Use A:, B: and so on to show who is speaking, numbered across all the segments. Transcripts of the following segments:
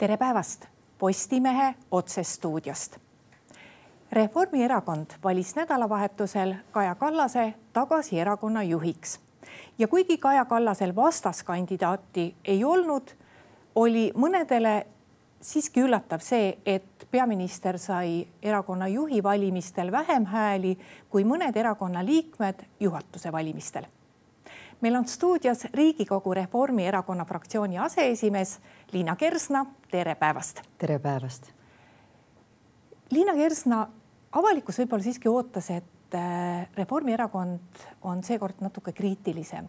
A: tere päevast Postimehe otsestuudiost. Reformierakond valis nädalavahetusel Kaja Kallase tagasi erakonna juhiks ja kuigi Kaja Kallasel vastaskandidaati ei olnud, oli mõnedele siiski üllatav see, et peaminister sai erakonna juhi valimistel vähem hääli kui mõned erakonna liikmed juhatuse valimistel meil on stuudios Riigikogu Reformierakonna fraktsiooni aseesimees Liina Kersna, tere päevast.
B: tere päevast.
A: Liina Kersna, avalikkus võib-olla siiski ootas, et äh, Reformierakond on seekord natuke kriitilisem.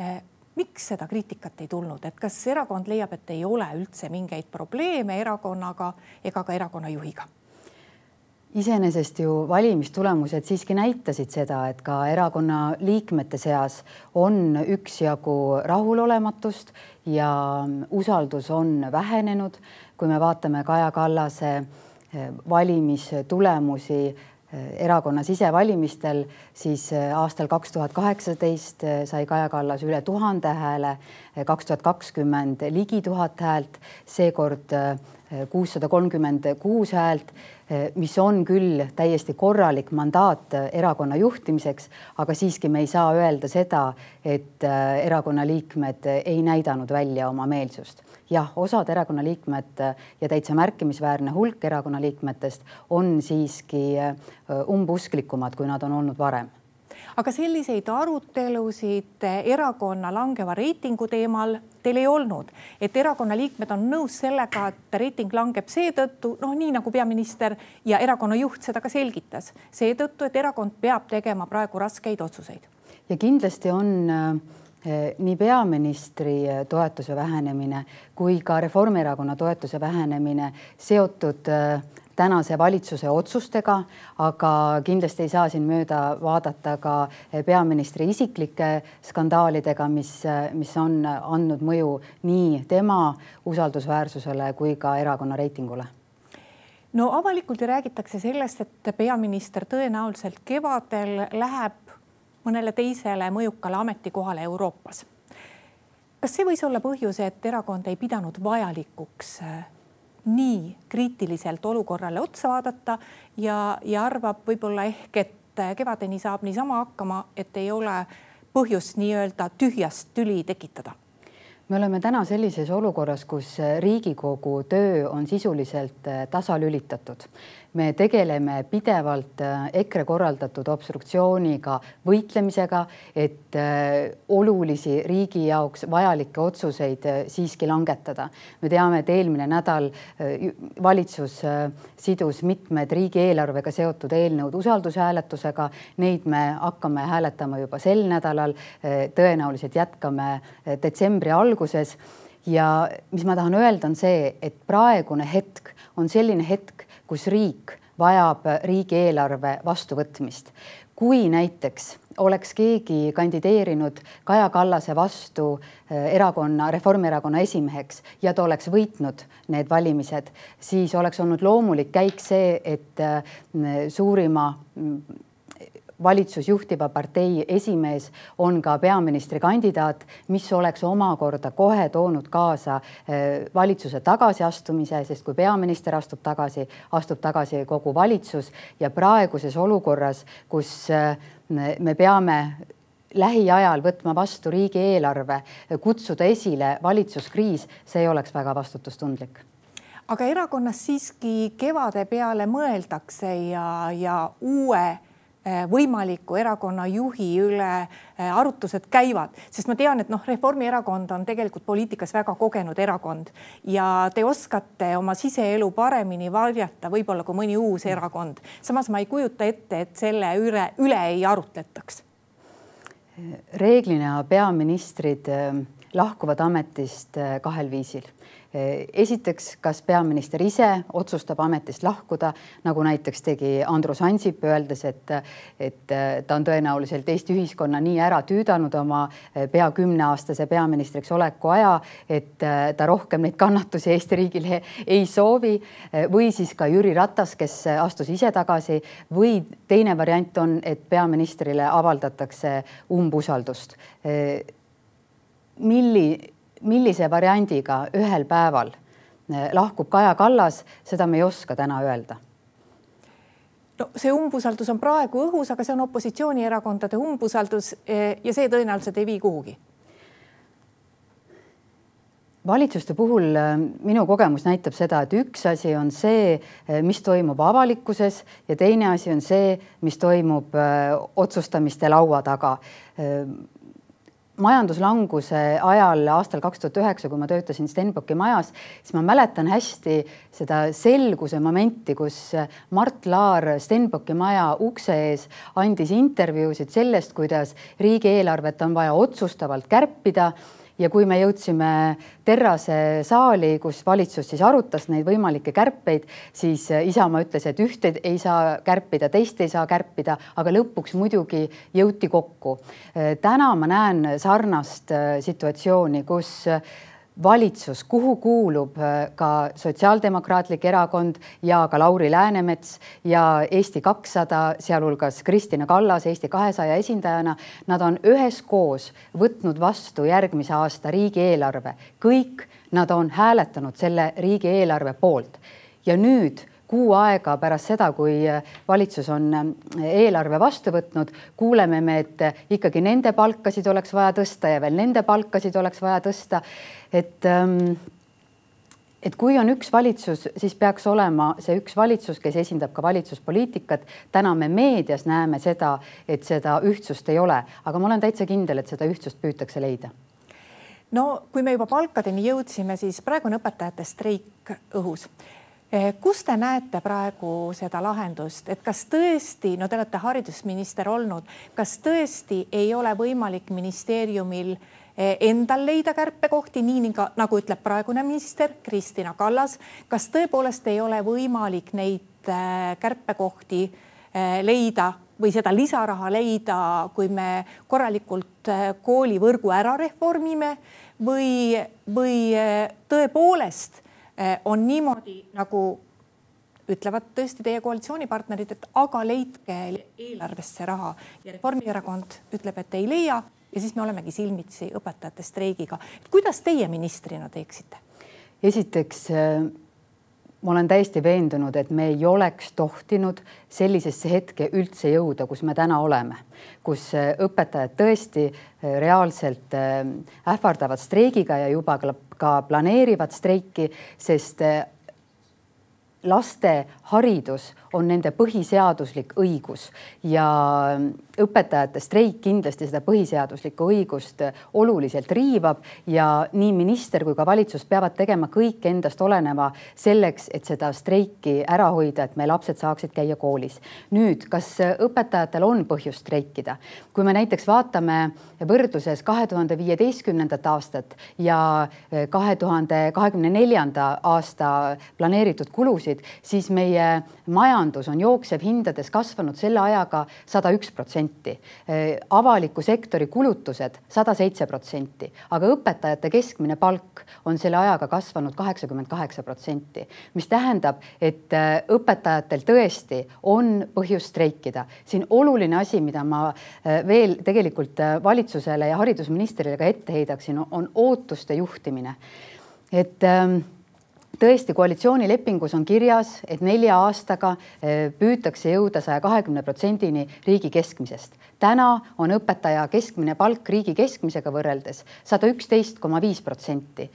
A: Äh, miks seda kriitikat ei tulnud, et kas erakond leiab, et ei ole üldse mingeid probleeme erakonnaga ega ka erakonna juhiga?
B: Iseenesest ju valimistulemused siiski näitasid seda, et ka erakonna liikmete seas on üksjagu rahulolematust ja usaldus on vähenenud. kui me vaatame Kaja Kallase eh, valimistulemusi eh, erakonna sisevalimistel, siis eh, aastal kaks tuhat kaheksateist sai Kaja Kallas üle tuhande hääle, kaks tuhat kakskümmend ligi tuhat häält, seekord kuussada kolmkümmend kuus häält mis on küll täiesti korralik mandaat erakonna juhtimiseks, aga siiski me ei saa öelda seda, et eh, erakonna liikmed ei näidanud välja oma meelsust. jah, osad erakonna liikmed ja täitsa märkimisväärne hulk erakonna liikmetest on siiski umbusklikumad, kui nad on olnud varem
A: aga selliseid arutelusid erakonna langeva reitingu teemal teil ei olnud, et erakonna liikmed on nõus sellega, et reiting langeb seetõttu, noh, nii nagu peaminister ja erakonna juht seda ka selgitas, seetõttu, et erakond peab tegema praegu raskeid otsuseid.
B: ja kindlasti on äh, nii peaministri toetuse vähenemine kui ka Reformierakonna toetuse vähenemine seotud tänase valitsuse otsustega, aga kindlasti ei saa siin mööda vaadata ka peaministri isiklike skandaalidega, mis, mis on andnud mõju nii tema usaldusväärsusele kui ka erakonna reitingule
A: no avalikult ju räägitakse sellest, et peaminister tõenäoliselt kevadel läheb mõnele teisele mõjukale ametikohale Euroopas. kas see võis olla põhjus, et erakond ei pidanud vajalikuks nii kriitiliselt olukorrale otsa vaadata ja, ja arvab võib-olla ehk, et kevadeni saab niisama hakkama, et ei ole põhjust nii-öelda tühjast tüli tekitada
B: me oleme täna sellises olukorras, kus Riigikogu töö on sisuliselt tasalülitatud me tegeleme pidevalt äh, EKRE korraldatud obstruktsiooniga võitlemisega, et äh, olulisi riigi jaoks vajalikke otsuseid äh, siiski langetada. me teame, et eelmine nädal valitsus sidus mitmed riigieelarvega seotud eelnõud usaldushääletusega. Neid me hakkame hääletama juba sel nädalal. tõenäoliselt jätkame detsembri alguses ja mis ma tahan öelda, on see, et praegune hetk on selline hetk, kus riik vajab riigieelarve vastuvõtmist. kui näiteks oleks keegi kandideerinud Kaja Kallase vastu eh, erakonna, Reformierakonna esimeheks ja ta oleks võitnud need valimised, siis oleks olnud loomulik käik see, et eh, suurima valitsusjuhtiva partei esimees on ka peaministrikandidaat, mis oleks omakorda kohe toonud kaasa eh, valitsuse tagasiastumise, sest kui peaminister astub tagasi, astub tagasi kogu valitsus ja praeguses olukorras, kus eh, me peame lähiajal võtma vastu riigieelarve, kutsuda esile valitsuskriis, see oleks väga vastutustundlik.
A: Aga erakonnas siiski kevade peale mõeldakse ja, ja uue võimaliku erakonna juhi üle eh, arutlused käivad, sest ma tean, et noh, Reformierakond on tegelikult poliitikas väga kogenud erakond ja te oskate oma siseelu paremini varjata võib-olla kui mõni uus erakond. samas ma ei kujuta ette, et selle üle, üle ei arutletaks.
B: reeglina peaministrid eh, lahkuvad ametist kahel viisil Eh, esiteks, kas peaminister ise otsustab ametist lahkuda, nagu näiteks tegi Andrus Ansip, öeldes, et, et eh, ta on tõenäoliselt Eesti ühiskonna nii ära tüüdanud oma eh, pea kümneaastase peaministriks oleku aja, et ta rohkem neid kannatusi Eesti riigile ei soovi. või siis ka Jüri Ratas, kes astus ise tagasi või teine variant on, et peaministrile avaldatakse umbusaldust. milli millise variandiga ühel päeval lahkub Kaja Kallas, seda me ei oska täna öelda
A: no see umbusaldus on praegu õhus, aga see on opositsioonierakondade umbusaldus eh, ja see tõenäoliselt ei vii kuhugi.
B: valitsuste puhul eh, minu kogemus näitab seda, et üks asi on see, eh, mis toimub avalikkuses ja teine asi on see, mis toimub otsustamiste laua taga majanduslanguse ajal aastal kaks tuhat üheksa, kui ma töötasin Stenbocki majas, siis ma mäletan hästi seda selguse momenti, kus Mart Laar Stenbocki maja ukse ees andis intervjuusid sellest, kuidas riigieelarvet on vaja otsustavalt kärpida ja kui me jõudsime Terrase saali, kus valitsus siis arutas neid võimalikke kärpeid, siis Isamaa ütles, et ühte ei saa kärpida, teist ei saa kärpida, aga lõpuks muidugi jõuti kokku. täna ma näen sarnast situatsiooni, kus valitsus, kuhu kuulub äh, ka Sotsiaaldemokraatlik Erakond ja ka Lauri Läänemets ja Eesti kakssada, sealhulgas Kristina Kallas Eesti kahesaja esindajana, nad on üheskoos võtnud vastu järgmise aasta riigieelarve, kõik nad on hääletanud selle riigieelarve poolt. Ja nüüd kuu aega pärast seda, kui valitsus on eelarve vastu võtnud, kuuleme me, et ikkagi nende palkasid oleks vaja tõsta ja veel nende palkasid oleks vaja tõsta et ähm, et kui on üks valitsus, siis peaks olema see üks valitsus, kes esindab ka valitsuspoliitikat. täna me meedias näeme seda, et seda ühtsust ei ole, aga ma olen täitsa kindel, et seda ühtsust püütakse leida.
A: no kui me juba palkadeni jõudsime, siis praegu on õpetajate streik õhus. Eh, kus te näete praegu seda lahendust, et kas tõesti, no te olete haridusminister olnud, kas tõesti ei ole võimalik ministeeriumil Eh, endal leida kärpekohti, nii nagu ütleb praegune minister Kristina Kallas. kas tõepoolest ei ole võimalik neid eh, kärpekohti leida või seda lisaraha leida, kui me korralikult koolivõrgu ära reformime või, või tõepoolest on niimoodi, nagu ütlevad tõesti teie koalitsioonipartnerid, et aga leidke eelarvesse raha ja Reformierakond ütleb, et ei leia ja siis me olemegi silmitsi õpetajate streigiga. kuidas teie ministrina teeksite?
B: esiteks äh, ma olen täiesti veendunud, et me ei oleks tohtinud sellisesse hetke üldse jõuda, kus me täna oleme, kus äh, õpetajad tõesti äh, reaalselt ähvardavad streigiga ja juba ka planeerivad streiki, sest laste haridus on nende põhiseaduslik õigus ja õpetajate streik kindlasti seda põhiseaduslikku õigust oluliselt riivab ja nii minister kui ka valitsus peavad tegema kõik endast oleneva selleks, et seda streiki ära hoida, et meie lapsed saaksid käia koolis. nüüd, kas õpetajatel on põhjust streikida? kui me näiteks vaatame võrdluses kahe tuhande viieteistkümnendat aastat ja kahe tuhande kahekümne neljanda aasta planeeritud kulusid, siis meie majandus on jooksevhindades kasvanud selle ajaga sada üks protsenti. Avaliku sektori kulutused sada seitse protsenti, aga õpetajate keskmine palk on selle ajaga kasvanud kaheksakümmend kaheksa protsenti, mis tähendab, et äh, õpetajatel tõesti on põhjust streikida. siin oluline asi, mida ma äh, veel tegelikult äh, valitsusele ja haridusministrile ka ette heidaksin, on ootuste juhtimine. et ähm, tõesti, koalitsioonilepingus on kirjas, et nelja aastaga eh, püütakse jõuda saja kahekümne protsendini riigi keskmisest. täna on õpetaja keskmine palk riigi keskmisega võrreldes sada üksteist koma viis protsenti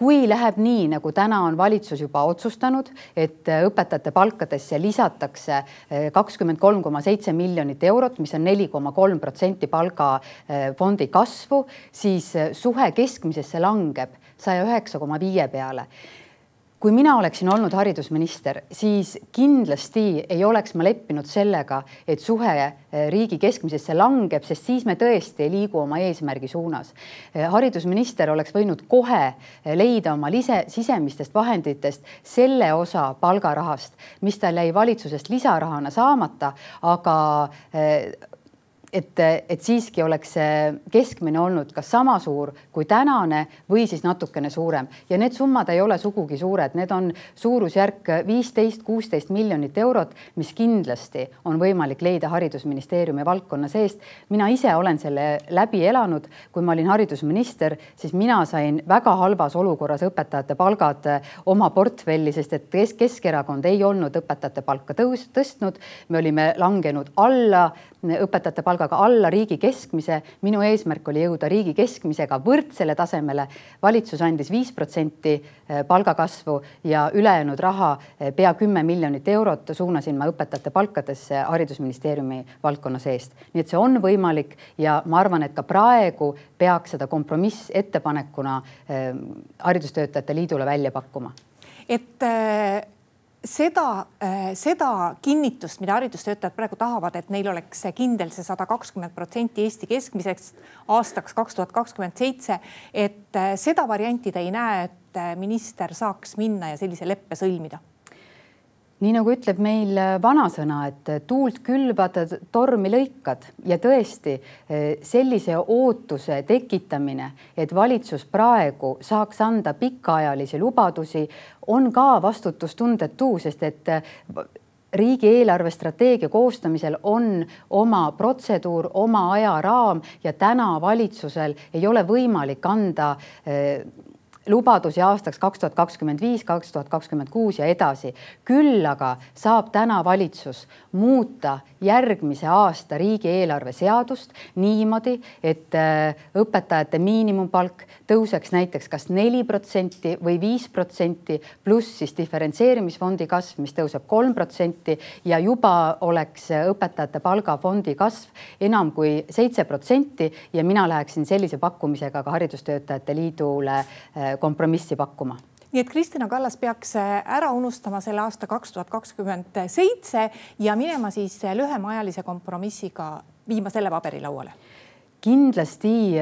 B: kui läheb nii, nagu täna on valitsus juba otsustanud, et eh, õpetajate palkadesse lisatakse eh, kakskümmend kolm koma seitse miljonit eurot, mis on neli koma kolm protsenti palgafondi kasvu, siis suhe keskmisesse langeb saja üheksa koma viie peale kui mina oleksin olnud haridusminister, siis kindlasti ei oleks ma leppinud sellega, et suhe eh, riigi keskmisesse langeb, sest siis me tõesti ei liigu oma eesmärgi suunas. Eh, haridusminister oleks võinud kohe eh, leida oma lise, sisemistest vahenditest selle osa palgarahast, mis tal jäi valitsusest lisarahana saamata, aga et, et siiski oleks see keskmine olnud kas sama suur kui tänane või siis natukene suurem. Ja need summad ei ole sugugi suured, need on suurusjärk viisteist, kuusteist miljonit eurot, mis kindlasti on võimalik leida Haridusministeeriumi valdkonna seest. mina ise olen selle läbi elanud, kui ma olin haridusminister, siis mina sain väga halvas olukorras õpetajate palgad oma portfelli, sest et Kesk Keskerakond ei olnud õpetajate palka tõus, tõstnud, me olime langenud alla õpetajate palgaga alla riigi keskmise. minu eesmärk oli jõuda riigi keskmisega võrdsele tasemele. valitsus andis viis protsenti eh, palgakasvu ja ülejäänud raha, eh, pea kümme miljonit eurot suunasin ma õpetajate palkadesse haridusministeeriumi valdkonna seest. nii et see on võimalik ja ma arvan, et ka praegu peaks seda kompromissettepanekuna eh, Haridustöötajate Liidule välja pakkuma.
A: et seda, äh, seda kinnitust, mida haridustöötajad praegu tahavad, et neil oleks kindel see sada kakskümmend protsenti Eesti keskmiseks aastaks kaks tuhat kakskümmend seitse, et äh, seda varianti te ei näe, et äh, minister saaks minna ja sellise leppe sõlmida
B: nii nagu ütleb meil äh, vanasõna, et äh, tuult külvad, tormi lõikad. Ja tõesti äh, sellise ootuse tekitamine, et valitsus praegu saaks anda pikaajalisi lubadusi, on ka vastutustundetu, sest et riigi eelarvestrateegia koostamisel on oma protseduur, oma ajaraam ja täna valitsusel ei ole võimalik anda lubadusi aastaks kaks tuhat kakskümmend viis, kaks tuhat kakskümmend kuus ja edasi. küll aga saab täna valitsus muuta järgmise aasta riigieelarve seadust niimoodi, et äh, õpetajate miinimumpalk tõuseks näiteks kas neli protsenti või viis protsenti, pluss siis diferentseerimisfondi kasv, mis tõuseb kolm protsenti ja juba oleks õpetajate palgafondi kasv enam kui seitse protsenti ja mina läheksin sellise pakkumisega ka Haridustöötajate Liidule äh, kompromissi pakkuma
A: nii et Kristina Kallas peaks äh, ära unustama selle aasta kaks tuhat kakskümmend seitse ja minema siis lühemaajalise kompromissiga, viima selle paberilauale.
B: kindlasti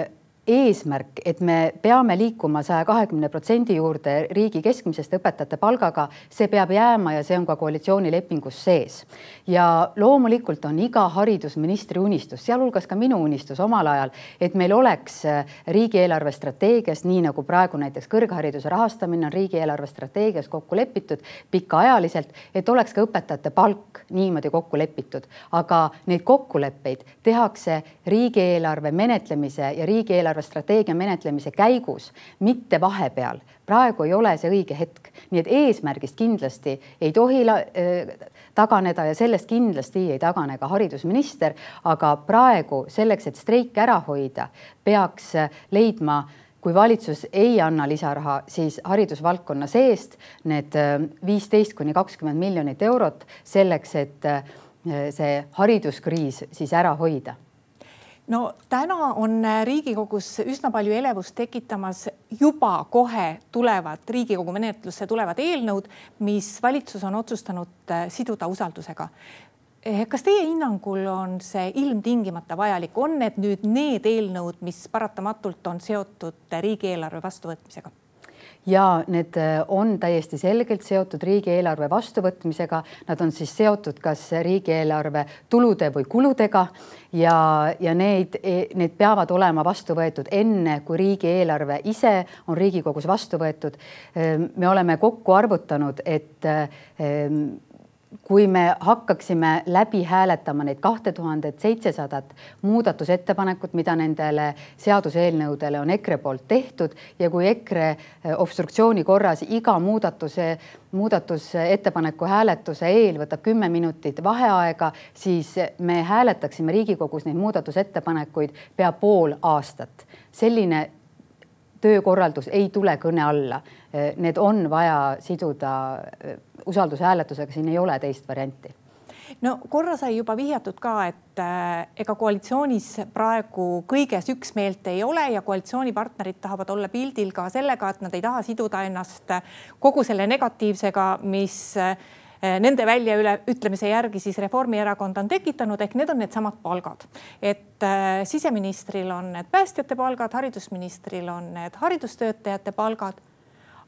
B: eesmärk, et me peame liikuma saja kahekümne protsendi juurde riigi keskmisest õpetajate palgaga, see peab jääma ja see on ka koalitsioonilepingus sees. ja loomulikult on iga haridusministri unistus, sealhulgas ka minu unistus omal ajal, et meil oleks äh, riigieelarve strateegias, nii nagu praegu näiteks kõrghariduse rahastamine on riigieelarve strateegias kokku lepitud pikaajaliselt, et oleks ka õpetajate palk niimoodi kokku lepitud, aga neid kokkuleppeid tehakse riigieelarve menetlemise ja riigieelarve eelarvestrateegia menetlemise käigus, mitte vahepeal. praegu ei ole see õige hetk, nii et eesmärgist kindlasti ei tohi äh, taganeda ja sellest kindlasti ei tagane ka haridusminister, aga praegu selleks, et streiki ära hoida, peaks leidma kui valitsus ei anna lisaraha, siis haridusvaldkonna seest need äh, viisteist kuni kakskümmend miljonit eurot selleks, et äh, see hariduskriis siis ära hoida
A: no täna on Riigikogus üsna palju elevust tekitamas juba kohe tulevad Riigikogu menetlusse tulevad eelnõud, mis valitsus on otsustanud äh, siduda usaldusega. Eh, kas teie hinnangul on see ilmtingimata vajalik, on need nüüd need eelnõud, mis paratamatult on seotud riigieelarve vastuvõtmisega?
B: Ja need äh, on täiesti selgelt seotud riigieelarve vastuvõtmisega, nad on siis seotud kas riigieelarve tulude või kuludega ja, ja need, e, need peavad olema vastu võetud enne, kui riigieelarve ise on Riigikogus vastu võetud. Ehm, me oleme kokku arvutanud, et ehm, kui me hakkaksime läbi hääletama neid kahte tuhandet seitsesadat muudatusettepanekut, mida nendele seaduseelnõudele on EKRE poolt tehtud ja kui EKRE eh, obstruktsiooni korras iga muudatuse, muudatusettepaneku hääletuse eel võtab kümme minutit vaheaega, siis me hääletaksime Riigikogus neid muudatusettepanekuid pea pool aastat. selline töökorraldus ei tule kõne alla. Need on vaja siduda usaldushääletusega, siin ei ole teist varianti
A: no korra sai juba vihjatud ka, et äh, ega koalitsioonis praegu kõiges üksmeelt ei ole ja koalitsioonipartnerid tahavad olla pildil ka sellega, et nad ei taha siduda ennast kogu selle negatiivsega, mis äh, nende väljaütlemise järgi siis Reformierakond on tekitanud, ehk need on needsamad palgad. et äh, siseministril on need päästjate palgad, haridusministril on need haridustöötajate palgad.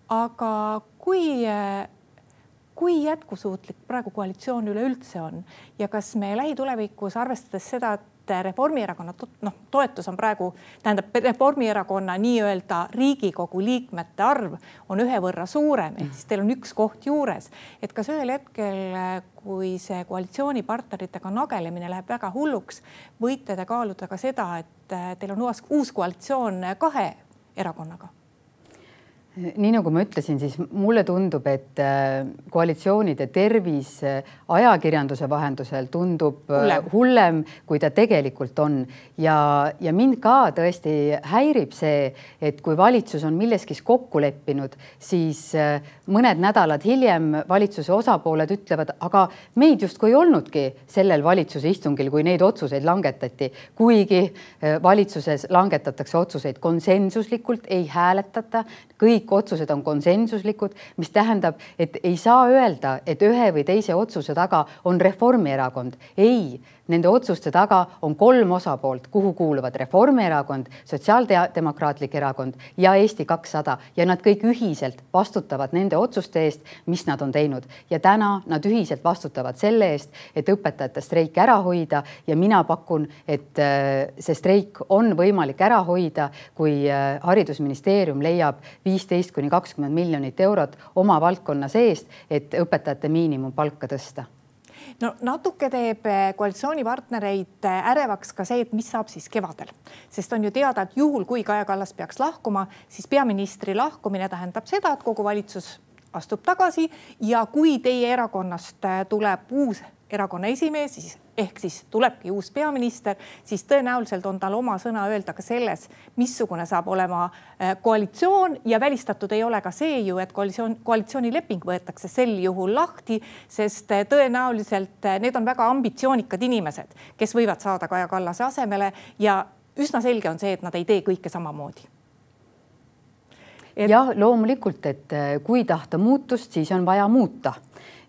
A: aga kui äh, kui jätkusuutlik praegu koalitsioon üleüldse on ja kas me lähitulevikus, arvestades seda, et Reformierakonna noh, toetus on praegu, tähendab Reformierakonna nii-öelda Riigikogu liikmete arv on ühe võrra suurem, ehk siis teil on üks koht juures. et kas ühel hetkel, kui see koalitsioonipartneritega nagelemine läheb väga hulluks, võite te kaaluda ka seda, et teil on uus koalitsioon kahe erakonnaga
B: nii nagu ma ütlesin, siis mulle tundub, et äh, koalitsioonide tervis äh, ajakirjanduse vahendusel tundub äh, hullem, hullem, kui ta tegelikult on. Ja, ja mind ka tõesti häirib see, et kui valitsus on milleski kokku leppinud, siis mõned nädalad hiljem valitsuse osapooled ütlevad, aga meid justkui ei olnudki sellel valitsuse istungil, kui neid otsuseid langetati, kuigi valitsuses langetatakse otsuseid konsensuslikult, ei hääletata, kõik kõik otsused on konsensuslikud, mis tähendab, et ei saa öelda, et ühe või teise otsuse taga on Reformierakond. ei Nende otsuste taga on kolm osapoolt, kuhu kuuluvad Reformierakond, Sotsiaaldemokraatlik Erakond ja Eesti kakssada. Ja nad kõik ühiselt vastutavad nende otsuste eest, mis nad on teinud. ja täna nad ühiselt vastutavad selle eest, et õpetajate streik ära hoida. Ja mina pakun, et äh, see streik on võimalik ära hoida, kui äh, haridusministeerium leiab viisteist kuni kakskümmend miljonit eurot oma valdkonna seest, et õpetajate miinimumpalka tõsta
A: no natuke teeb eh, koalitsioonipartnereid eh, ärevaks ka see, et mis saab siis kevadel, sest on ju teada, et juhul kui Kaja Kallas peaks lahkuma, siis peaministri lahkumine tähendab seda, et kogu valitsus astub tagasi ja kui teie erakonnast eh, tuleb uus erakonna esimees, siis ehk siis tulebki uus peaminister, siis tõenäoliselt on tal oma sõna öelda ka selles, missugune saab olema äh, koalitsioon. Ja välistatud ei ole ka see ju, et koalitsioon, koalitsioonileping võetakse sel juhul lahti, sest äh, tõenäoliselt äh, need on väga ambitsioonikad inimesed, kes võivad saada Kaja Kallase asemele ja üsna selge on see, et nad ei tee kõike samamoodi.
B: Et.... jah, loomulikult, et kui tahta muutust, siis on vaja muuta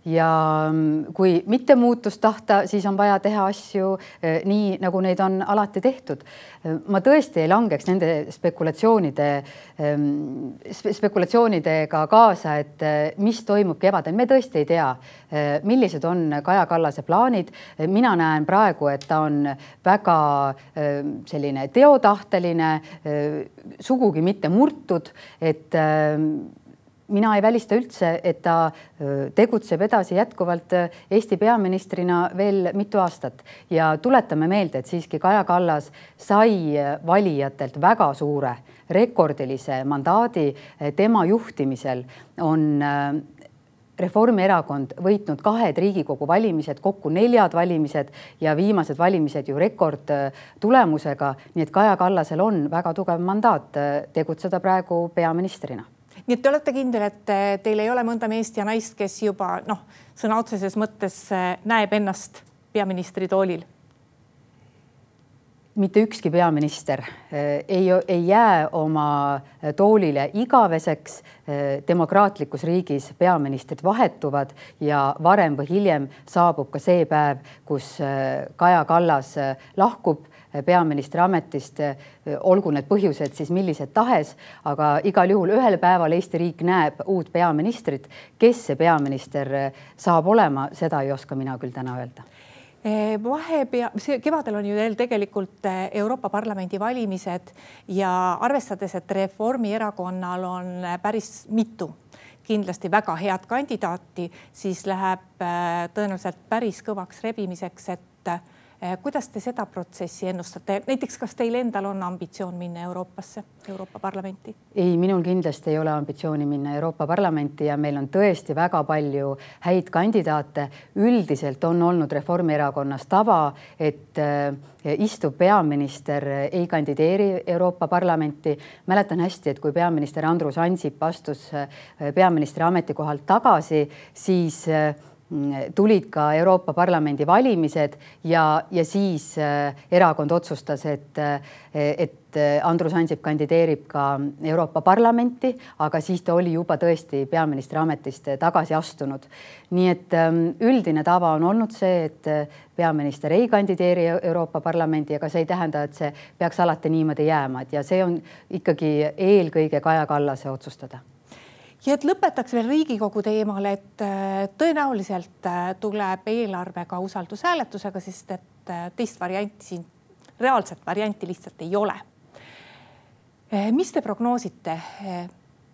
B: ja mm, kui mitte muutust tahta, siis on vaja teha asju eh, nii, nagu neid on alati tehtud. ma tõesti ei langeks nende spekulatsioonide, ehm, spekulatsioonidega kaasa, et eh, mis toimub kevadel, me tõesti ei tea, eh, millised on Kaja Kallase plaanid. mina näen praegu, et ta on väga selline teotahteline, sugugi mitte murtud, et mina ei välista üldse, et ta tegutseb edasi jätkuvalt Eesti peaministrina veel mitu aastat ja tuletame meelde, et siiski Kaja Kallas sai valijatelt väga suure rekordilise mandaadi tema juhtimisel on Reformierakond võitnud kahed Riigikogu valimised, kokku neljad valimised ja viimased valimised ju rekordtulemusega. nii et Kaja Kallasel on väga tugev mandaat tegutseda praegu peaministrina
A: nii et te olete kindel, et eh, teil ei ole mõnda meest ja naist, kes juba noh, sõna otseses mõttes eh, näeb ennast peaministri toolil?
B: mitte ükski peaminister eh, ei, ei jää oma toolile igaveseks. demokraatlikus riigis peaministrid vahetuvad ja varem või hiljem saabub ka see päev, kus Kaja Kallas lahkub peaministri ametist, olgu need põhjused siis millised tahes, aga igal juhul ühel päeval Eesti riik näeb uut peaministrit. kes see peaminister saab olema, seda ei oska mina küll täna öelda
A: eh, vahepea, see kevadel on ju veel tegelikult eh, Euroopa Parlamendi valimised ja arvestades, et Reformierakonnal on eh, päris mitu kindlasti väga head kandidaati, siis läheb tõenäoliselt päris kõvaks rebimiseks, et kuidas te seda protsessi ennustate, näiteks kas teil endal on ambitsioon minna Euroopasse, Euroopa Parlamenti?
B: ei, minul kindlasti ei ole ambitsiooni minna Euroopa Parlamenti ja meil on tõesti väga palju häid kandidaate. üldiselt on olnud Reformierakonnas tava, et eh, istuv peaminister ei kandideeri Euroopa Parlamenti. mäletan hästi, et kui peaminister Andrus Ansip astus eh, peaministri ametikohalt tagasi, siis tulid ka Euroopa Parlamendi valimised ja, ja siis äh, erakond otsustas, et, äh, et äh, Andrus Ansip kandideerib ka Euroopa Parlamenti, aga siis ta oli juba tõesti peaministri ametist tagasi astunud. nii et ähm, üldine tava on olnud see, et peaminister ei kandideeri Euroopa Parlamendi, aga see ei tähenda, et see peaks alati niimoodi jääma, et ja see on ikkagi eelkõige Kaja Kallase otsustada
A: ja et lõpetaks veel Riigikogu teemal, et äh, tõenäoliselt äh, tuleb eelarve ka usaldushääletusega, sest et äh, teist varianti siin reaalset varianti lihtsalt ei ole. mis te prognoosite?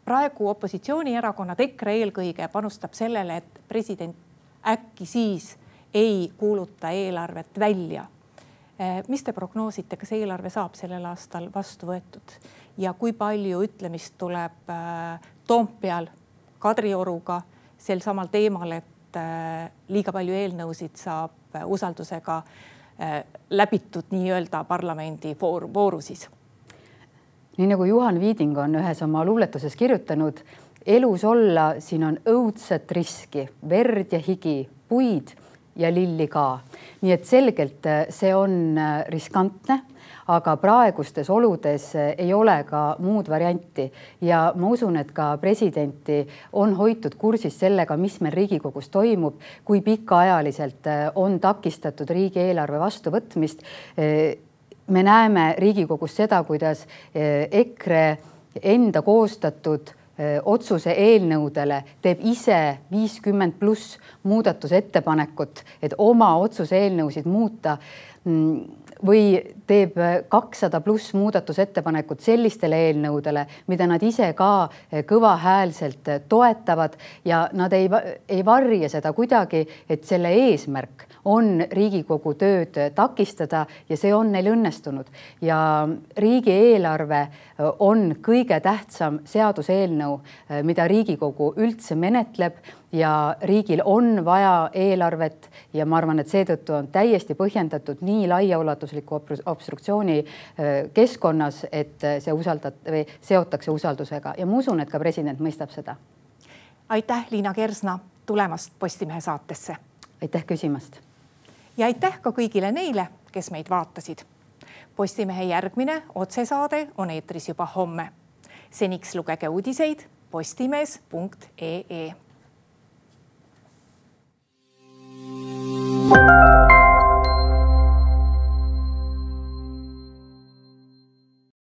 A: praegu opositsioonierakonnad, EKRE eelkõige panustab sellele, et president äkki siis ei kuuluta eelarvet välja. mis te prognoosite, kas eelarve saab sellel aastal vastu võetud ja kui palju ütlemist tuleb Toompeal Kadrioruga sel samal teemal, et äh, liiga palju eelnõusid saab äh, usaldusega äh, läbitud nii-öelda parlamendi voor, vooru siis.
B: nii nagu Juhan Viiding on ühes oma luuletuses kirjutanud, elus olla, siin on õudset riski, verd ja higi, puid ja lilli ka. nii et selgelt see on riskantne aga praegustes oludes eh, ei ole ka muud varianti ja ma usun, et ka presidenti on hoitud kursis sellega, mis meil Riigikogus toimub, kui pikaajaliselt eh, on takistatud riigieelarve vastuvõtmist. Eh, me näeme Riigikogus seda, kuidas EKRE enda koostatud otsuse eelnõudele teeb ise viiskümmend pluss muudatusettepanekut, et oma otsuse eelnõusid muuta mm, või teeb kakssada pluss muudatusettepanekut sellistele eelnõudele, mida nad ise ka kõvahäälselt toetavad ja nad ei, ei varja seda kuidagi, et selle eesmärk on Riigikogu tööd takistada ja see on neil õnnestunud ja riigieelarve on kõige tähtsam seaduseelnõu, mida Riigikogu üldse menetleb ja riigil on vaja eelarvet ja ma arvan, et seetõttu on täiesti põhjendatud nii laiaulatusliku obstruktsiooni keskkonnas, et see usaldat- või seotakse usaldusega ja ma usun, et ka president mõistab seda.
A: aitäh, Liina Kersna tulemast Postimehe saatesse.
B: aitäh küsimast.
A: Ja aitäh ka kõigile neile, kes meid vaatasid. Postimehe järgmine otsesaade on eetris juba homme. seniks lugege uudiseid postimees.ee Thank you